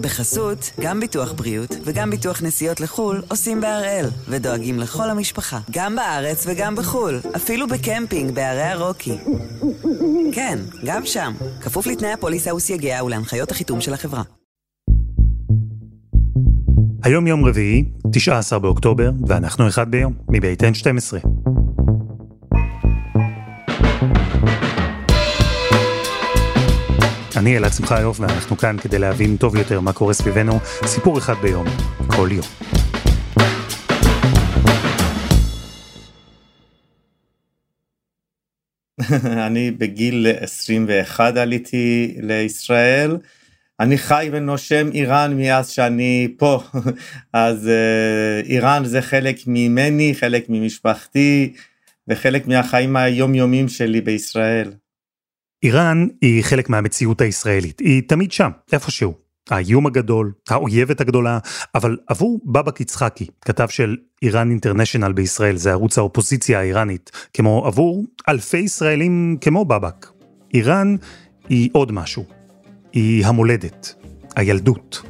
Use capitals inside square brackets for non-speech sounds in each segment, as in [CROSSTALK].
בחסות, גם ביטוח בריאות וגם ביטוח נסיעות לחו"ל עושים בהראל, ודואגים לכל המשפחה, גם בארץ וגם בחו"ל, אפילו בקמפינג בערי הרוקי. כן, גם שם, כפוף לתנאי הפוליסה וסייגיה ולהנחיות החיתום של החברה. היום יום רביעי, 19 באוקטובר, ואנחנו אחד ביום, מבית N12. אני אלעד שמחיוף ואנחנו כאן כדי להבין טוב יותר מה קורה סביבנו, סיפור אחד ביום, כל יום. [LAUGHS] אני בגיל 21 עליתי לישראל. אני חי ונושם איראן מאז שאני פה, [LAUGHS] אז uh, איראן זה חלק ממני, חלק ממשפחתי וחלק מהחיים היומיומיים שלי בישראל. איראן היא חלק מהמציאות הישראלית, היא תמיד שם, איפשהו. האיום הגדול, האויבת הגדולה, אבל עבור בבק יצחקי, כתב של איראן אינטרנשיונל בישראל, זה ערוץ האופוזיציה האיראנית, כמו עבור אלפי ישראלים כמו בבק. איראן היא עוד משהו, היא המולדת, הילדות.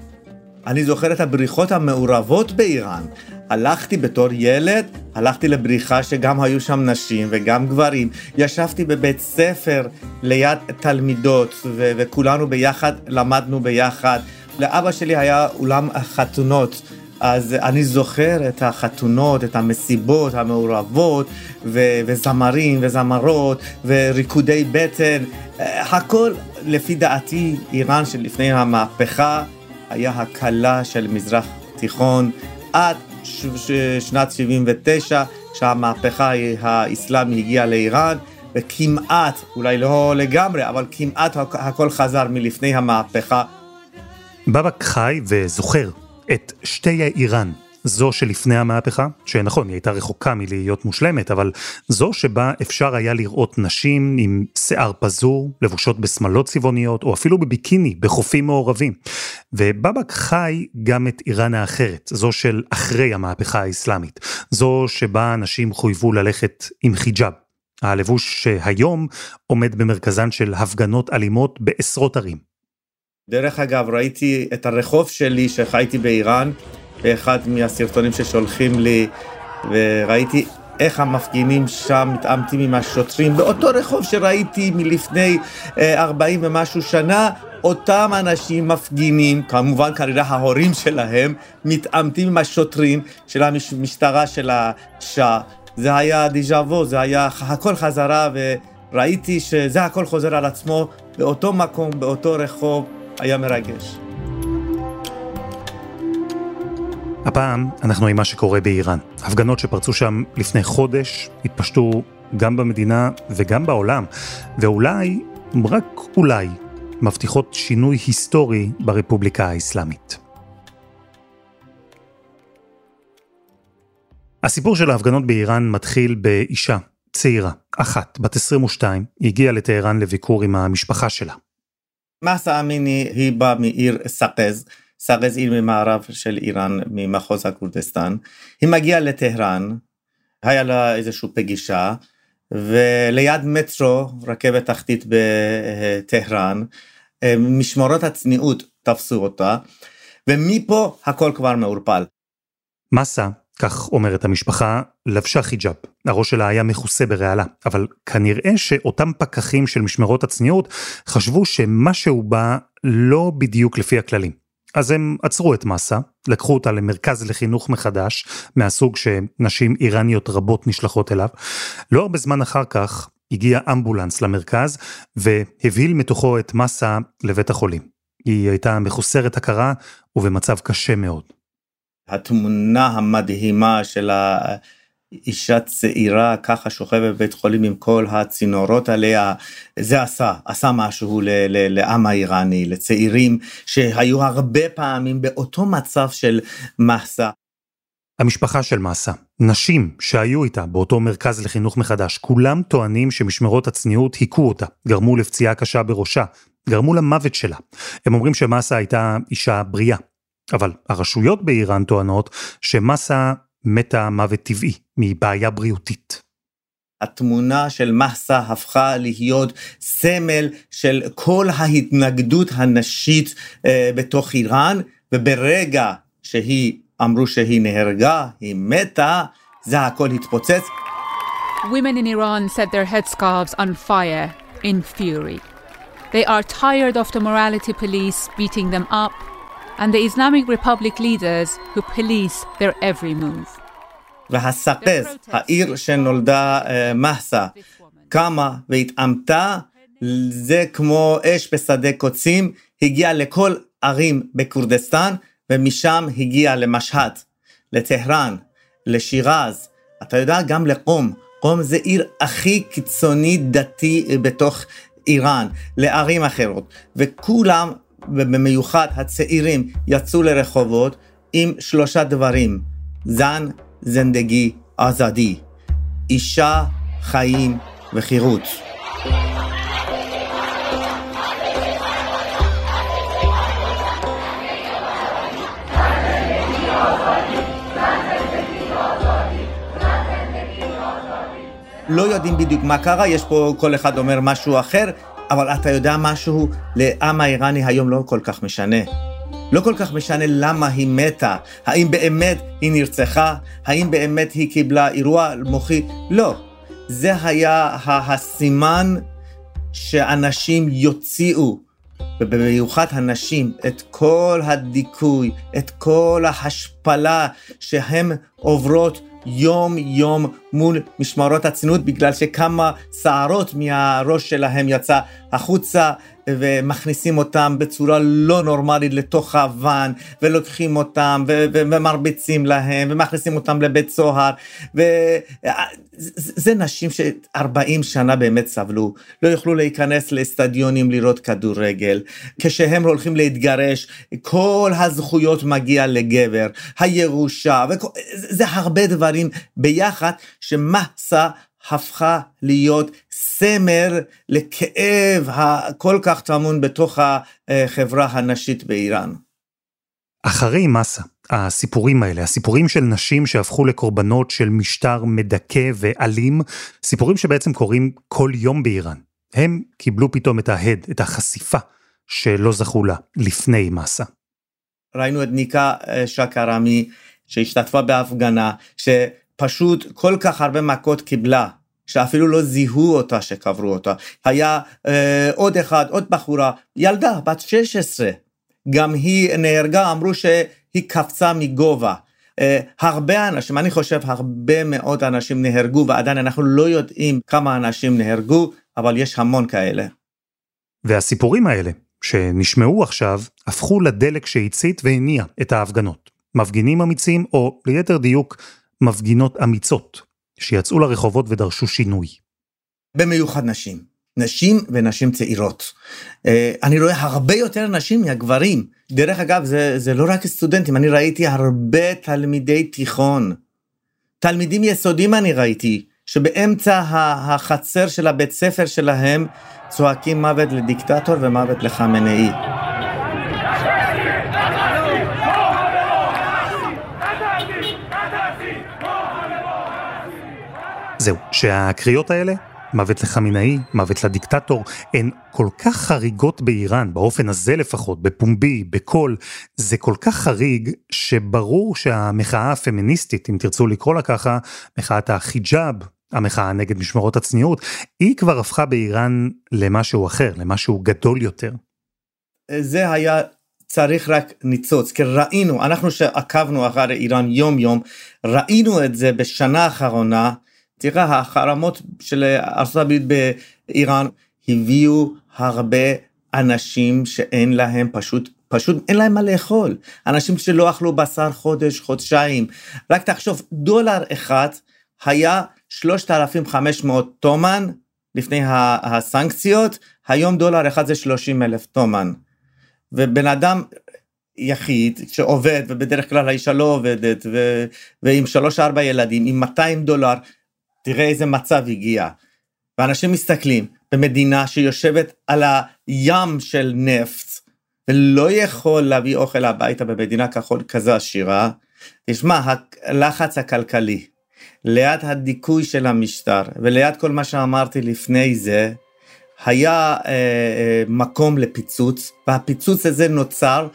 אני זוכר את הבריחות המעורבות באיראן. הלכתי בתור ילד, הלכתי לבריחה שגם היו שם נשים וגם גברים. ישבתי בבית ספר ליד תלמידות ו- וכולנו ביחד למדנו ביחד. לאבא שלי היה אולם חתונות. אז אני זוכר את החתונות, את המסיבות המעורבות, ו- וזמרים וזמרות, וריקודי בטן, הכל לפי דעתי איראן של לפני המהפכה היה הקלה של מזרח תיכון עד שנת 79 שהמהפכה האסלאמי הגיעה לאיראן וכמעט, אולי לא לגמרי, אבל כמעט הכל חזר מלפני המהפכה. בבק חי וזוכר את שתי האיראן, זו שלפני המהפכה, שנכון, היא הייתה רחוקה מלהיות מושלמת, אבל זו שבה אפשר היה לראות נשים עם שיער פזור, לבושות בשמלות צבעוניות, או אפילו בביקיני, בחופים מעורבים. ובבק חי גם את איראן האחרת, זו של אחרי המהפכה האסלאמית, זו שבה אנשים חויבו ללכת עם חיג'אב. הלבוש שהיום עומד במרכזן של הפגנות אלימות בעשרות ערים. דרך אגב, ראיתי את הרחוב שלי שחייתי באיראן, באחד מהסרטונים ששולחים לי, וראיתי איך המפגינים שם מתעמתים עם השוטרים. באותו רחוב שראיתי מלפני 40 ומשהו שנה, אותם אנשים מפגינים, כמובן כנראה ההורים שלהם, מתעמתים עם השוטרים של המשטרה של השאה. זה היה דיז'ה וו, זה היה הכל חזרה, וראיתי שזה הכל חוזר על עצמו באותו מקום, באותו רחוב, היה מרגש. הפעם אנחנו עם מה שקורה באיראן. הפגנות שפרצו שם לפני חודש, התפשטו גם במדינה וגם בעולם, ואולי, רק אולי, מבטיחות שינוי היסטורי ברפובליקה האסלאמית. הסיפור של ההפגנות באיראן מתחיל באישה צעירה, אחת, בת 22, הגיעה לטהרן לביקור עם המשפחה שלה. מסה אמיני היא באה מעיר סאקז, סאקז עיר ממערב של איראן, ממחוז הכורדסטן. היא מגיעה לטהרן, היה לה איזושהי פגישה, וליד מטרו, רכבת תחתית בטהרן, משמרות הצניעות תפסו אותה, ומפה הכל כבר מעורפל. מסה, כך אומרת המשפחה, לבשה חיג'אב. הראש שלה היה מכוסה ברעלה, אבל כנראה שאותם פקחים של משמרות הצניעות חשבו שמשהו בא לא בדיוק לפי הכללים. אז הם עצרו את מסה, לקחו אותה למרכז לחינוך מחדש, מהסוג שנשים איראניות רבות נשלחות אליו. לא הרבה זמן אחר כך הגיע אמבולנס למרכז והבהיל מתוכו את מסה לבית החולים. היא הייתה מחוסרת הכרה ובמצב קשה מאוד. התמונה המדהימה של האישה צעירה ככה שוכבת בבית חולים עם כל הצינורות עליה, זה עשה, עשה משהו לעם האיראני, לצעירים שהיו הרבה פעמים באותו מצב של מסה. המשפחה של מסה, נשים שהיו איתה באותו מרכז לחינוך מחדש, כולם טוענים שמשמרות הצניעות היכו אותה, גרמו לפציעה קשה בראשה, גרמו למוות שלה. הם אומרים שמסה הייתה אישה בריאה, אבל הרשויות באיראן טוענות שמסה מתה מוות טבעי מבעיה בריאותית. התמונה של מסה הפכה להיות סמל של כל ההתנגדות הנשית אה, בתוך איראן, וברגע שהיא, אמרו שהיא נהרגה, היא מתה, זה הכל התפוצץ. Women in Iran set their headscarves on fire in fury. They are tired of the morality police beating them up and the Islamic Republic leaders who police their every move. והספז, העיר שנולדה מסה, קמה והתעמתה, זה כמו אש בשדה קוצים, הגיע לכל ערים בכורדסטן, ומשם הגיע למשהד, לטהרן, לשירז, אתה יודע, גם לקום. קום זה עיר הכי קיצוני דתי בתוך איראן, לערים אחרות, וכולם, ובמיוחד הצעירים, יצאו לרחובות עם שלושה דברים, זן, זנדגי, עזדי, אישה, חיים וחירות. לא יודעים בדיוק מה קרה, יש פה כל אחד אומר משהו אחר, אבל אתה יודע משהו, לעם האיראני היום לא כל כך משנה. לא כל כך משנה למה היא מתה, האם באמת היא נרצחה, האם באמת היא קיבלה אירוע מוחי, לא. זה היה הסימן שאנשים יוציאו, ובמיוחד הנשים, את כל הדיכוי, את כל ההשפלה שהן עוברות יום-יום מול משמרות הצניעות, בגלל שכמה שערות מהראש שלהם יצא החוצה, ומכניסים אותם בצורה לא נורמלית לתוך הוואן, ולוקחים אותם, ו- ומרביצים להם, ומכניסים אותם לבית סוהר, וזה נשים ש-40 שנה באמת סבלו, לא יוכלו להיכנס לאצטדיונים לראות כדורגל, כשהם הולכים להתגרש, כל הזכויות מגיע לגבר, הירושה, וכל... זה הרבה דברים ביחד, שמסה הפכה להיות סמל לכאב הכל כך טמון בתוך החברה הנשית באיראן. אחרי מסה, הסיפורים האלה, הסיפורים של נשים שהפכו לקורבנות של משטר מדכא ואלים, סיפורים שבעצם קורים כל יום באיראן. הם קיבלו פתאום את ההד, את החשיפה, שלא זכו לה לפני מסה. ראינו את ניקה אה, שקרמי שהשתתפה בהפגנה, שפשוט כל כך הרבה מכות קיבלה שאפילו לא זיהו אותה שקברו אותה. היה אה, עוד אחד, עוד בחורה, ילדה בת 16, גם היא נהרגה, אמרו שהיא קפצה מגובה. אה, הרבה אנשים, אני חושב הרבה מאוד אנשים נהרגו ועדיין אנחנו לא יודעים כמה אנשים נהרגו, אבל יש המון כאלה. והסיפורים האלה, שנשמעו עכשיו, הפכו לדלק שהצית והניע את ההפגנות. מפגינים אמיצים, או ליתר דיוק, מפגינות אמיצות, שיצאו לרחובות ודרשו שינוי. במיוחד נשים. נשים ונשים צעירות. אה, אני רואה הרבה יותר נשים מהגברים. דרך אגב, זה, זה לא רק סטודנטים, אני ראיתי הרבה תלמידי תיכון. תלמידים יסודיים אני ראיתי, שבאמצע החצר של הבית ספר שלהם צועקים מוות לדיקטטור ומוות לחמנאי. זהו, שהקריאות האלה, מוות לחמינאי, מוות לדיקטטור, הן כל כך חריגות באיראן, באופן הזה לפחות, בפומבי, בקול, זה כל כך חריג, שברור שהמחאה הפמיניסטית, אם תרצו לקרוא לה ככה, מחאת החיג'אב, המחאה נגד משמרות הצניעות, היא כבר הפכה באיראן למשהו אחר, למשהו גדול יותר. זה היה צריך רק ניצוץ, כי ראינו, אנחנו שעקבנו אחרי איראן יום יום, ראינו את זה בשנה האחרונה, תראה, החרמות של ארצות הברית באיראן הביאו הרבה אנשים שאין להם פשוט, פשוט אין להם מה לאכול. אנשים שלא אכלו בשר חודש, חודשיים. רק תחשוב, דולר אחד היה 3,500 תומן לפני הסנקציות, היום דולר אחד זה 30 אלף תומן. ובן אדם יחיד שעובד ובדרך כלל האישה לא עובדת ו... ועם שלוש ארבע ילדים עם 200 דולר תראה איזה מצב הגיע. ואנשים מסתכלים במדינה שיושבת על הים של נפט ולא יכול להביא אוכל הביתה במדינה כחול כזה עשירה, תשמע, הלחץ הכלכלי ליד הדיכוי של המשטר וליד כל מה שאמרתי לפני זה, היה אה, אה, מקום לפיצוץ, והפיצוץ הזה נוצר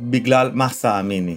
בגלל מסה אמיני.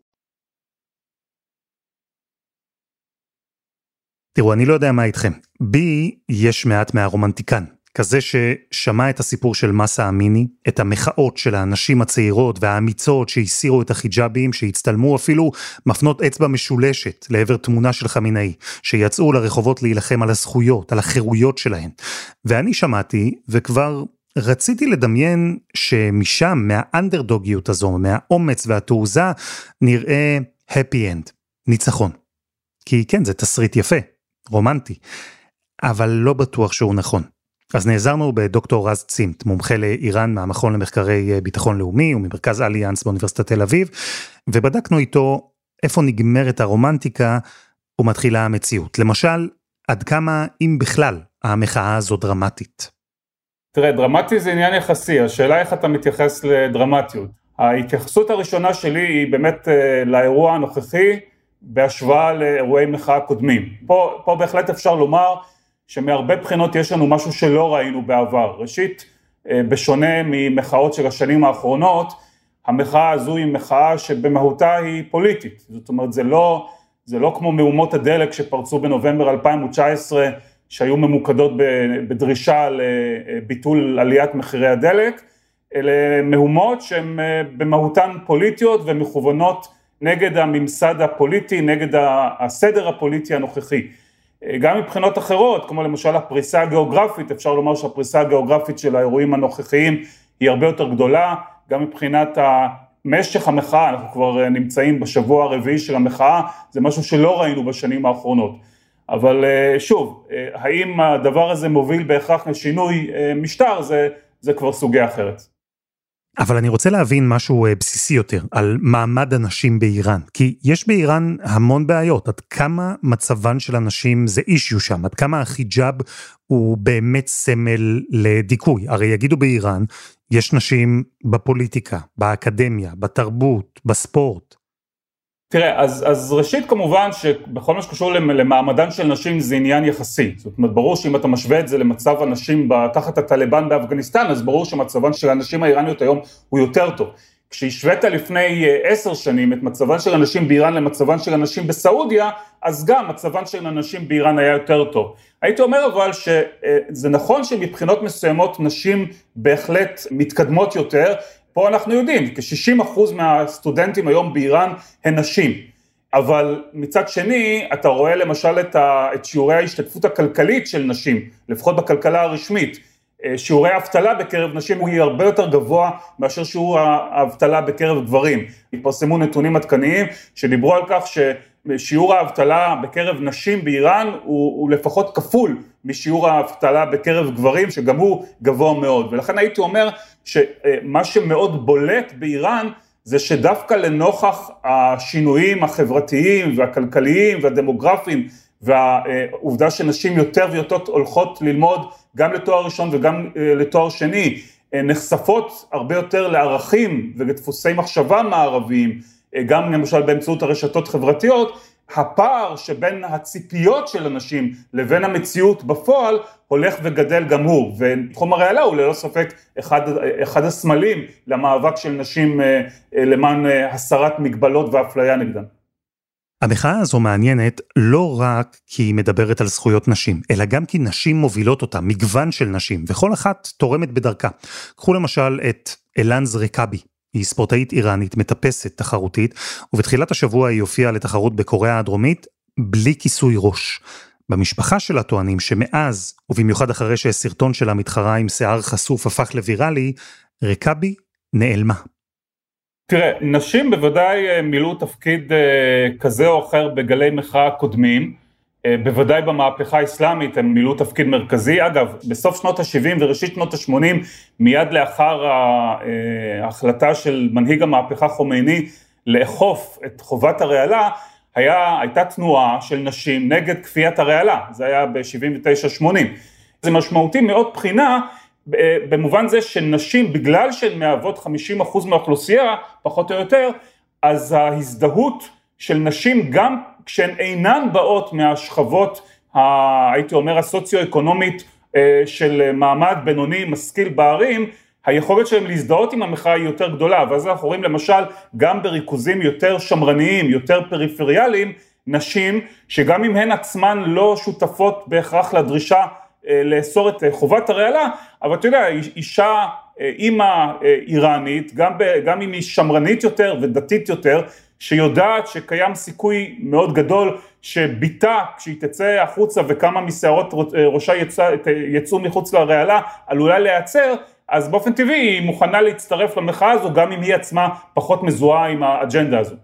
תראו, אני לא יודע מה איתכם. בי יש מעט מהרומנטיקן. כזה ששמע את הסיפור של מסה אמיני, את המחאות של הנשים הצעירות והאמיצות שהסירו את החיג'אבים, שהצטלמו אפילו מפנות אצבע משולשת לעבר תמונה של חמינאי, שיצאו לרחובות להילחם על הזכויות, על החירויות שלהן. ואני שמעתי, וכבר רציתי לדמיין שמשם, מהאנדרדוגיות הזו, מהאומץ והתעוזה, נראה happy end, ניצחון. כי כן, זה תסריט יפה, רומנטי, אבל לא בטוח שהוא נכון. אז נעזרנו בדוקטור רז צימת, מומחה לאיראן מהמכון למחקרי אה, ביטחון לאומי וממרכז אליאנס באוניברסיטת תל אביב, ובדקנו איתו איפה נגמרת הרומנטיקה ומתחילה המציאות. למשל, עד כמה, אם בכלל, המחאה הזו דרמטית. תראה, דרמטי זה עניין יחסי, השאלה איך אתה מתייחס לדרמטיות. ההתייחסות הראשונה שלי היא באמת אה, לאירוע הנוכחי בהשוואה לאירועי מחאה קודמים. פה, פה בהחלט אפשר לומר שמהרבה בחינות יש לנו משהו שלא ראינו בעבר. ראשית, אה, בשונה ממחאות של השנים האחרונות, המחאה הזו היא מחאה שבמהותה היא פוליטית. זאת אומרת, זה לא, זה לא כמו מהומות הדלק שפרצו בנובמבר 2019, שהיו ממוקדות בדרישה לביטול עליית מחירי הדלק, אלה מהומות שהן אה, במהותן פוליטיות ומכוונות נגד הממסד הפוליטי, נגד הסדר הפוליטי הנוכחי. גם מבחינות אחרות, כמו למשל הפריסה הגיאוגרפית, אפשר לומר שהפריסה הגיאוגרפית של האירועים הנוכחיים היא הרבה יותר גדולה, גם מבחינת משך המחאה, אנחנו כבר נמצאים בשבוע הרביעי של המחאה, זה משהו שלא ראינו בשנים האחרונות. אבל אה, שוב, אה, האם הדבר הזה מוביל בהכרח לשינוי אה, משטר, זה, זה כבר סוגיה אחרת. אבל אני רוצה להבין משהו אה, בסיסי יותר על מעמד הנשים באיראן, כי יש באיראן המון בעיות, עד כמה מצבן של הנשים זה אישיו שם, עד כמה החיג'אב הוא באמת סמל לדיכוי. הרי יגידו באיראן, יש נשים בפוליטיקה, באקדמיה, בתרבות, בספורט. תראה, אז, אז ראשית כמובן שבכל מה שקשור למעמדן של נשים זה עניין יחסי. זאת אומרת, ברור שאם אתה משווה את זה למצב הנשים תחת הטליבן באפגניסטן, אז ברור שמצבן של הנשים האיראניות היום הוא יותר טוב. כשהשווית לפני אה, עשר שנים את מצבן של הנשים באיראן למצבן של הנשים בסעודיה, אז גם מצבן של הנשים באיראן היה יותר טוב. הייתי אומר אבל שזה אה, נכון שמבחינות מסוימות נשים בהחלט מתקדמות יותר, פה אנחנו יודעים, כ-60% מהסטודנטים היום באיראן הן נשים, אבל מצד שני אתה רואה למשל את, ה, את שיעורי ההשתתפות הכלכלית של נשים, לפחות בכלכלה הרשמית, אה, שיעורי האבטלה בקרב נשים הוא הרבה יותר גבוה מאשר שיעור האבטלה בקרב גברים. התפרסמו נתונים עדכניים שדיברו על כך ששיעור האבטלה בקרב נשים באיראן הוא, הוא לפחות כפול משיעור האבטלה בקרב גברים שגם הוא גבוה מאוד. ולכן הייתי אומר שמה שמאוד בולט באיראן זה שדווקא לנוכח השינויים החברתיים והכלכליים והדמוגרפיים והעובדה שנשים יותר ויותר הולכות ללמוד גם לתואר ראשון וגם אה, לתואר שני, אה, נחשפות הרבה יותר לערכים ולדפוסי מחשבה מערביים, אה, גם למשל באמצעות הרשתות חברתיות, הפער שבין הציפיות של אנשים לבין המציאות בפועל הולך וגדל גם הוא, ותחום הרעלה הוא ללא ספק אחד, אחד הסמלים למאבק של נשים למען הסרת מגבלות ואפליה נגדם. המחאה הזו מעניינת לא רק כי היא מדברת על זכויות נשים, אלא גם כי נשים מובילות אותה, מגוון של נשים, וכל אחת תורמת בדרכה. קחו למשל את אלנז רקאבי, היא ספורטאית איראנית, מטפסת, תחרותית, ובתחילת השבוע היא הופיעה לתחרות בקוריאה הדרומית בלי כיסוי ראש. במשפחה שלה טוענים שמאז, ובמיוחד אחרי שסרטון שלה מתחרה עם שיער חשוף הפך לוויראלי, רקאבי נעלמה. תראה, נשים בוודאי אה, מילאו תפקיד אה, כזה או אחר בגלי מחאה קודמים, בוודאי במהפכה האסלאמית הם מילאו תפקיד מרכזי. אגב, בסוף שנות ה-70 וראשית שנות ה-80, מיד לאחר ההחלטה של מנהיג המהפכה חומייני לאכוף את חובת הרעלה, היה, הייתה תנועה של נשים נגד כפיית הרעלה, זה היה ב-79-80. זה משמעותי מאוד בחינה במובן זה שנשים, בגלל שהן מהוות 50% מהאוכלוסייה, פחות או יותר, אז ההזדהות של נשים גם כשהן אינן באות מהשכבות, ה, הייתי אומר, הסוציו-אקונומית אה, של מעמד בינוני משכיל בערים, היכולת שלהם להזדהות עם המחאה היא יותר גדולה, ואז אנחנו רואים למשל גם בריכוזים יותר שמרניים, יותר פריפריאליים, נשים שגם אם הן עצמן לא שותפות בהכרח לדרישה אה, לאסור את אה, חובת הרעלה, אבל אתה יודע, אישה, אימא איראנית, גם, ב, גם אם היא שמרנית יותר ודתית יותר, שיודעת שקיים סיכוי מאוד גדול שבתה כשהיא תצא החוצה וכמה משערות ראשה יצא, יצאו מחוץ לרעלה עלולה להיעצר, אז באופן טבעי היא מוכנה להצטרף למחאה הזו גם אם היא עצמה פחות מזוהה עם האג'נדה הזו.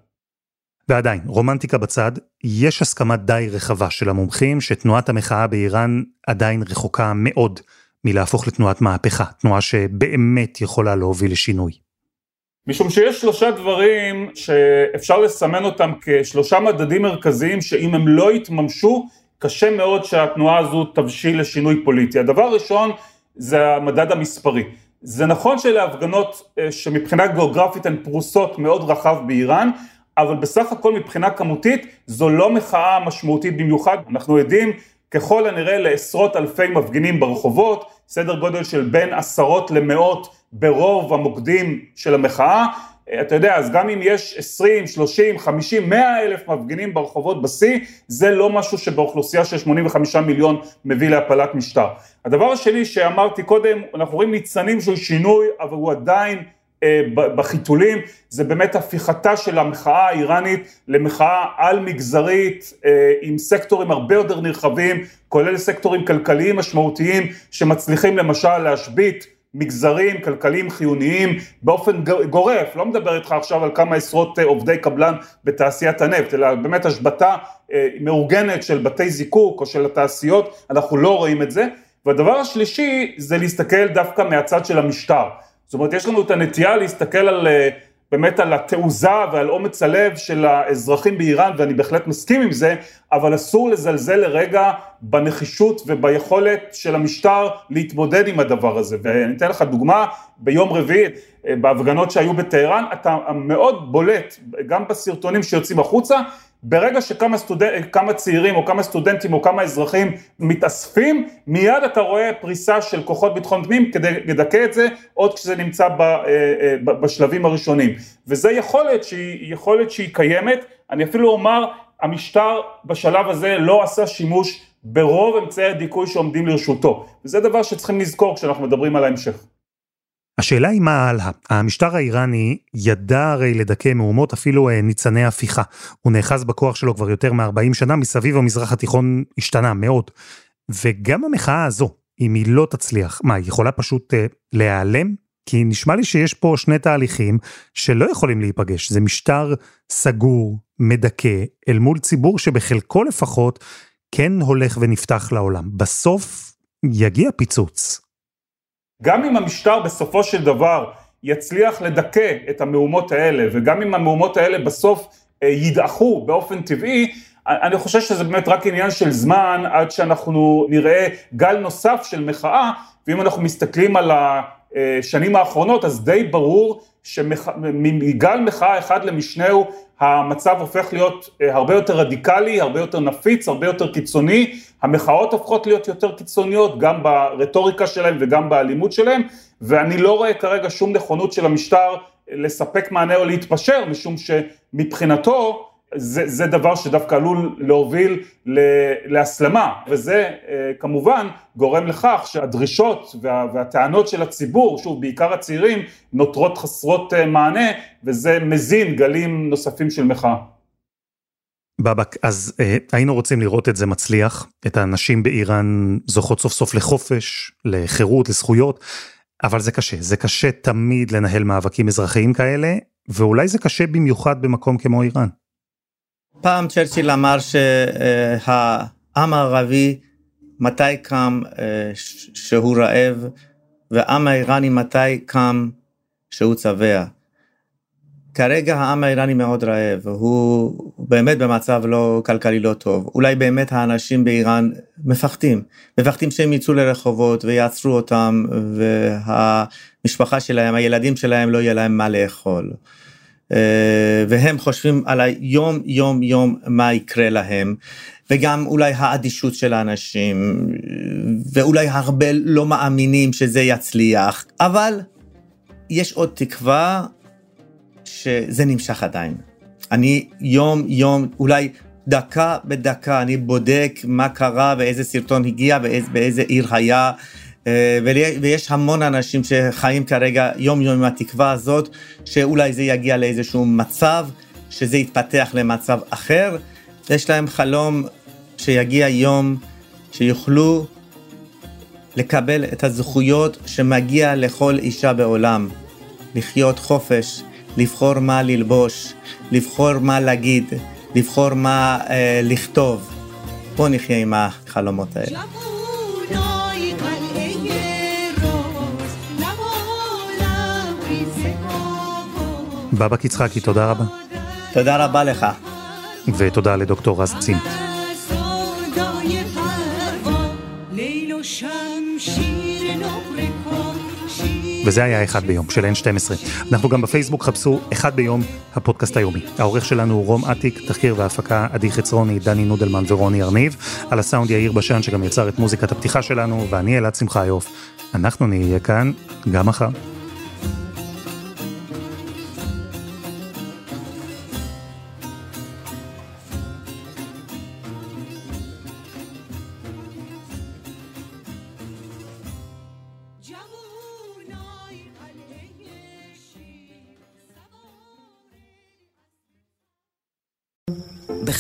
ועדיין, רומנטיקה בצד, יש הסכמה די רחבה של המומחים שתנועת המחאה באיראן עדיין רחוקה מאוד מלהפוך לתנועת מהפכה, תנועה שבאמת יכולה להוביל לשינוי. משום שיש שלושה דברים שאפשר לסמן אותם כשלושה מדדים מרכזיים שאם הם לא יתממשו, קשה מאוד שהתנועה הזו תבשיל לשינוי פוליטי. הדבר הראשון זה המדד המספרי. זה נכון שאלה הפגנות אה, שמבחינה גיאוגרפית הן פרוסות מאוד רחב באיראן, אבל בסך הכל מבחינה כמותית זו לא מחאה משמעותית במיוחד, אנחנו עדים ככל הנראה לעשרות אלפי מפגינים ברחובות, סדר גודל של בין עשרות למאות ברוב המוקדים של המחאה, אתה יודע, אז גם אם יש 20, 30, 50, 100 אלף מפגינים ברחובות בשיא, זה לא משהו שבאוכלוסייה של 85 מיליון מביא להפלת משטר. הדבר השני שאמרתי קודם, אנחנו רואים ניצנים של שינוי, אבל הוא עדיין אה, בחיתולים, זה באמת הפיכתה של המחאה האיראנית למחאה על מגזרית אה, עם סקטורים הרבה יותר נרחבים, כולל סקטורים כלכליים משמעותיים שמצליחים למשל להשבית מגזרים כלכליים חיוניים באופן גורף, לא מדבר איתך עכשיו על כמה עשרות אה, עובדי קבלן בתעשיית הנפט, אלא באמת השבתה מאורגנת של בתי זיקוק או של התעשיות, אנחנו לא רואים את זה. והדבר השלישי זה להסתכל דווקא מהצד של המשטר. זאת אומרת, יש לנו את הנטייה להסתכל על, אה, באמת על התעוזה ועל אומץ הלב של האזרחים באיראן, ואני בהחלט מסכים עם זה, אבל אסור לזלזל לרגע בנחישות וביכולת של המשטר להתמודד עם הדבר הזה. ואני אתן לך דוגמה, ביום רביעי, אה, בהפגנות שהיו בטהרן, אתה מאוד בולט, גם בסרטונים שיוצאים החוצה, ברגע שכמה סטודנט, כמה צעירים או כמה סטודנטים או כמה אזרחים מתאספים, מיד אתה רואה פריסה של כוחות ביטחון פנים כדי לדכא את זה, עוד כשזה נמצא ב, אה, אה, בשלבים הראשונים. וזה יכולת שהיא, יכולת שהיא קיימת, אני אפילו אומר, המשטר בשלב הזה לא עשה שימוש ברוב אמצעי הדיכוי שעומדים לרשותו. וזה דבר שצריכים לזכור כשאנחנו מדברים על ההמשך. השאלה היא מה הלאה. המשטר האיראני ידע הרי לדכא מהומות אפילו אה, ניצני הפיכה. הוא נאחז בכוח שלו כבר יותר מ-40 שנה, מסביב המזרח התיכון השתנה מאוד. וגם המחאה הזו, אם היא לא תצליח, מה, היא יכולה פשוט אה, להיעלם? כי נשמע לי שיש פה שני תהליכים שלא יכולים להיפגש. זה משטר סגור, מדכא, אל מול ציבור שבחלקו לפחות כן הולך ונפתח לעולם. בסוף יגיע פיצוץ. גם אם המשטר בסופו של דבר יצליח לדכא את המהומות האלה, וגם אם המהומות האלה בסוף אה, ידעכו באופן טבעי, אני חושב שזה באמת רק עניין של זמן עד שאנחנו נראה גל נוסף של מחאה, ואם אנחנו מסתכלים על השנים האחרונות, אז די ברור שמגל מחאה אחד למשנהו המצב הופך להיות אה, הרבה יותר רדיקלי, הרבה יותר נפיץ, הרבה יותר קיצוני, המחאות הופכות להיות יותר קיצוניות גם ברטוריקה שלהם וגם באלימות שלהם, ואני לא רואה כרגע שום נכונות של המשטר לספק מענה או להתפשר, משום שמבחינתו זה, זה דבר שדווקא עלול להוביל להסלמה, וזה אה, כמובן גורם לכך שהדרישות וה, והטענות של הציבור, שוב בעיקר הצעירים, נותרות חסרות אה, מענה, וזה מזין גלים נוספים של מחאה. בבק, אז אה, היינו רוצים לראות את זה מצליח, את הנשים באיראן זוכות סוף סוף לחופש, לחירות, לזכויות, אבל זה קשה, זה קשה תמיד לנהל מאבקים אזרחיים כאלה, ואולי זה קשה במיוחד במקום כמו איראן. פעם צ'רצ'יל אמר שהעם הערבי מתי קם אה, שהוא רעב, והעם האיראני מתי קם שהוא צבע. כרגע העם האיראני מאוד רעב, הוא באמת במצב לא כלכלי לא טוב. אולי באמת האנשים באיראן מפחדים, מפחדים שהם יצאו לרחובות ויעצרו אותם, והמשפחה שלהם, הילדים שלהם לא יהיה להם מה לאכול. אה, והם חושבים על היום יום יום מה יקרה להם. וגם אולי האדישות של האנשים, ואולי הרבה לא מאמינים שזה יצליח, אבל יש עוד תקווה שזה נמשך עדיין. אני יום יום, אולי דקה בדקה, אני בודק מה קרה ואיזה סרטון הגיע ואיזה, עיר היה. אה, ויש המון אנשים שחיים כרגע יום יום עם התקווה הזאת, שאולי זה יגיע לאיזשהו מצב, שזה יתפתח למצב אחר. יש להם חלום שיגיע יום שיוכלו לקבל את הזכויות שמגיע לכל אישה בעולם. לחיות חופש, לבחור מה ללבוש, לבחור מה להגיד, לבחור מה אה, לכתוב. בואו נחיה עם החלומות האלה. בבא יצחקי, תודה רבה. תודה רבה לך. ותודה לדוקטור רז צים. וזה היה אחד ביום של N12. אנחנו גם בפייסבוק חפשו אחד ביום הפודקאסט היומי. העורך שלנו הוא רום אטיק, תחקיר והפקה עדי חצרוני, דני נודלמן ורוני ארניב. על הסאונד יאיר בשן שגם יצר את מוזיקת הפתיחה שלנו, ואני אלעד שמחיוף. אנחנו נהיה כאן גם מחר.